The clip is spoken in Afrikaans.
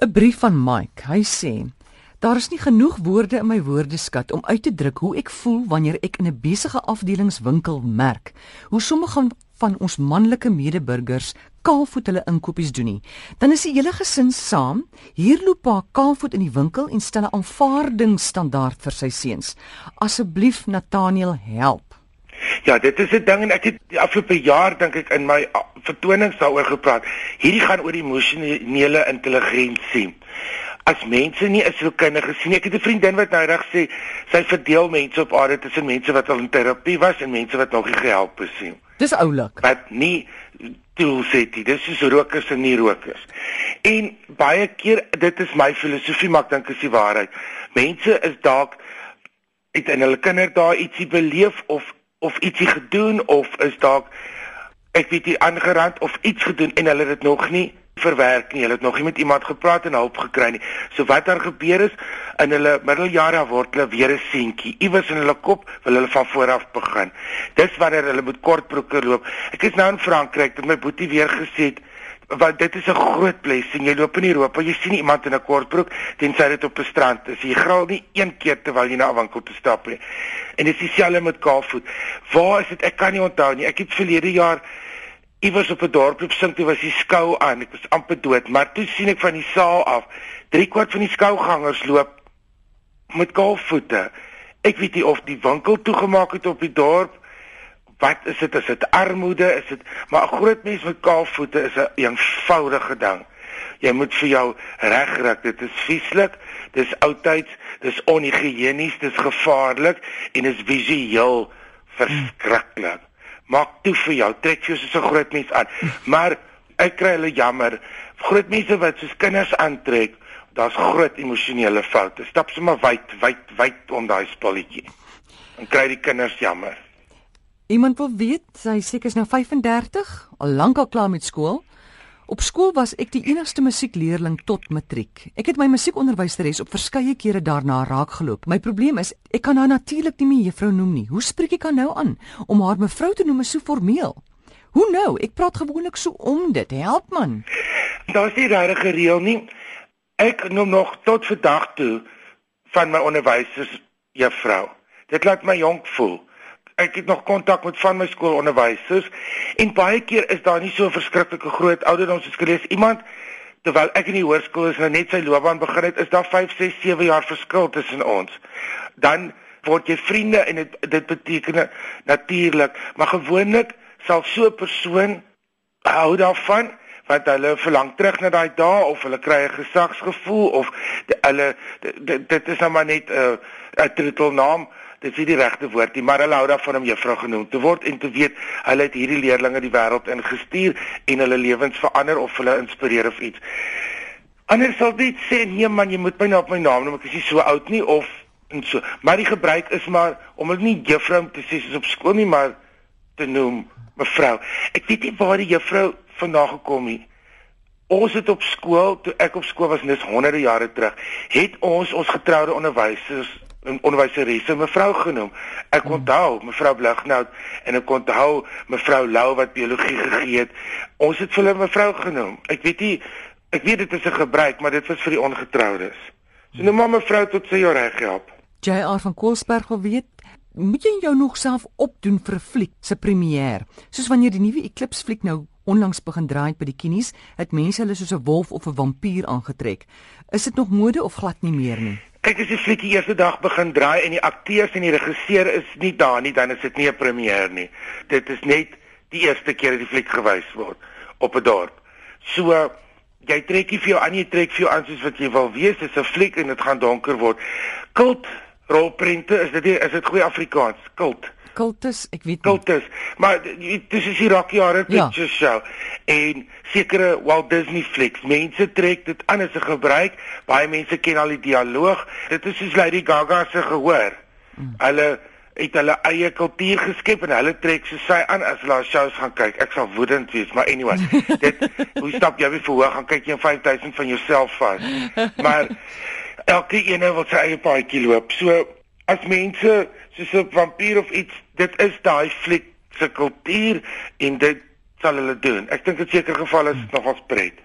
'n Brief van Mike. Hy sê: Daar is nie genoeg woorde in my woordeskat om uit te druk hoe ek voel wanneer ek in 'n besige afdelingswinkel merk hoe sommige van ons manlike medeburgers kaalvoet hulle inkopies doen nie. Dan is die hele gesin saam, hier loop pa kaalvoet in die winkel en stel 'n aanvaardingsstandaard vir sy seuns. Asseblief Nathaniel, help. Ja, dit is 'n ding en ek het die afgelope jaar dink ek in my vertonings daaroor gepraat. Hierdie gaan oor emosionele intelligensie. As mense nie is so kinders gesien. Ek het 'n vriendin wat nou reg sê sy verdeel mense op aarde tussen mense wat al in terapie was en mense wat nog nie gehelp is nie. Dis oulik. Wat nie dit. Dis is rokers en nie rokers. En baie keer dit is my filosofie, maar ek dink is die waarheid. Mense is dalk het in hulle kinderdae ietsie beleef of of ietsie gedoen of is dalk ek weet nie aangerand of iets gedoen en hulle het dit nog nie verwerk nie. Hulle het nog nie met iemand gepraat en hulp gekry nie. So wat daar gebeur is in hulle middeljare word hulle weer 'n seentjie. Iewers in hulle kop wil hulle van voor af begin. Dis wanneer hulle met kortbroeke loop. Ek is nou in Frankryk, het my boetie weer gesê want dit is 'n groot blessing. Jy loop in Europa, jy sien iemand in 'n kortbroek, tensy dit op 'n strand is. Jy graal nie een keer terwyl jy na 'n winkel toe stap nie. En dit is dieselfde met kaalvoet. Waar is dit? Ek kan nie onthou nie. Ek het verlede jaar iewers op 'n dorp loop sing, toe was die skou aan. Ek was amper dood, maar toe sien ek van die saal af, drie kwart van die skougangers loop met kaalvoete. Ek weet nie of die winkel toegemaak het op die dorp wat is dit? Is dit armoede? Is dit maar 'n groot mens met kaalvoete is 'n een eenvoudige ding. Jy moet vir jou regryk. Dit is vieslik. Dis oudtyds, dis onhigiënies, dis gevaarlik en is visueel verskriklik. Maak toe vir jou. Trek jou soos 'n groot mens aan. Maar ek kry hulle jammer. Groot mense wat soos kinders aantrek, daar's groot emosionele foute. Stap sommer wyd, wyd, wyd om daai spulletjie. En kry die kinders jammer. Iemand wil weet, sy seker is nou 35, al lank al klaar met skool. Op skool was ek die enigste musiekleerling tot matriek. Ek het my musiekonderwyseres op verskeie kere daarna raakgeloop. My probleem is, ek kan haar natuurlik nie meer juffrou noem nie. Hoe spreek ek haar nou aan om haar mevrou te noem so formeel? Hoe nou? Ek praat gewoonlik so om dit. Help man. Daar's nie regtig gereël nie. Ek noem nog tot vandag toe van my onderwysers juffrou. Dit laat my jonk voel ek het nog kontak met van my skoolonderwysers en baie keer is daar nie so 'n verskriklike groot ouderdom soos gelees iemand terwyl ek in die hoërskool is nou net sy loopbaan begin het is daar 5 6 7 jaar verskil tussen ons. Dan word jy vriende en dit dit beteken natuurlik maar gewoonlik sal so 'n persoon hou daarvan want hulle verlang terug na daai dae of hulle kry 'n gesagsgevoel of die, hulle dit, dit is nou maar net 'n uh, 'n troetelnaam dit is nie die regte woord nie, maar hulle hou daarvan om juffrou genoem te word en te weet hulle het hierdie leerlinge die wêreld ingestuur en hulle lewens verander of hulle inspireer of iets. Anders sal dit sê nee man, jy moet my nou op my naam noem, ek is nie so oud nie of en so. Maar die gebruik is maar om dit nie juffrou te sê soos op skool nie, maar te noem mevrou. Ek weet nie waar die juffrou vandaan gekom het. Ons het op skool, toe ek op skool was, dis honderde jare terug, het ons ons getroude onderwysers onderwyseresse mevrou genoem. Ek hmm. onthou mevrou Blignout en ek onthou mevrou Lou wat biologie gegee het. Ons het vir hulle mevrou genoem. Ek weet nie ek weet dit is 'n gebruik, maar dit was vir die ongetroudes. So nou maar mevrou tot sy jou reg help. JR van Koelsberg wil weet Moet jy jou nog self opdoen vir 'n fliek se premier? Soos wanneer die nuwe Eclipse fliek nou onlangs begin draai by die kinies, het mense hulle soos 'n wolf of 'n vampier aangetrek. Is dit nog mode of glad nie meer nie? Kyk as die fliek die eerste dag begin draai en die akteurs en die regisseur is nie daar nie, dan is dit nie 'n premier nie. Dit is net die eerste keer dat die fliek gewys word op 'n dorp. So jy trek nie vir jou aan nie, trek vir jou aan soos wat jy wil wees. Dit is 'n fliek en dit gaan donker word. Kult rolprente, is dit is dit goeie Afrikaans? Kult kultus, ek weet nie. Kultus, maar dis is die Rocky Horror ja. Picture ja. Show en sekere Walt Disney flicks. Mense trek dit aan as 'n gebruik. Baie mense ken al die dialoog. Dit is soos Lady Gaga se gehoor. Mm. Hulle het hulle eie kultuur geskep en hulle trek so sy aan as hulle shows gaan kyk. Ek sal woedend wees, maar anyway, dit hoe stap jy weer verhoog gaan kyk jy 5000 van jouself vas. Maar elke een wil sy eie paadjie loop. So as mense soos 'n vampier of iets, dit is daai fliek se kultuur en dit sal hulle doen. Ek dink dit seker geval is hmm. nog ons pret.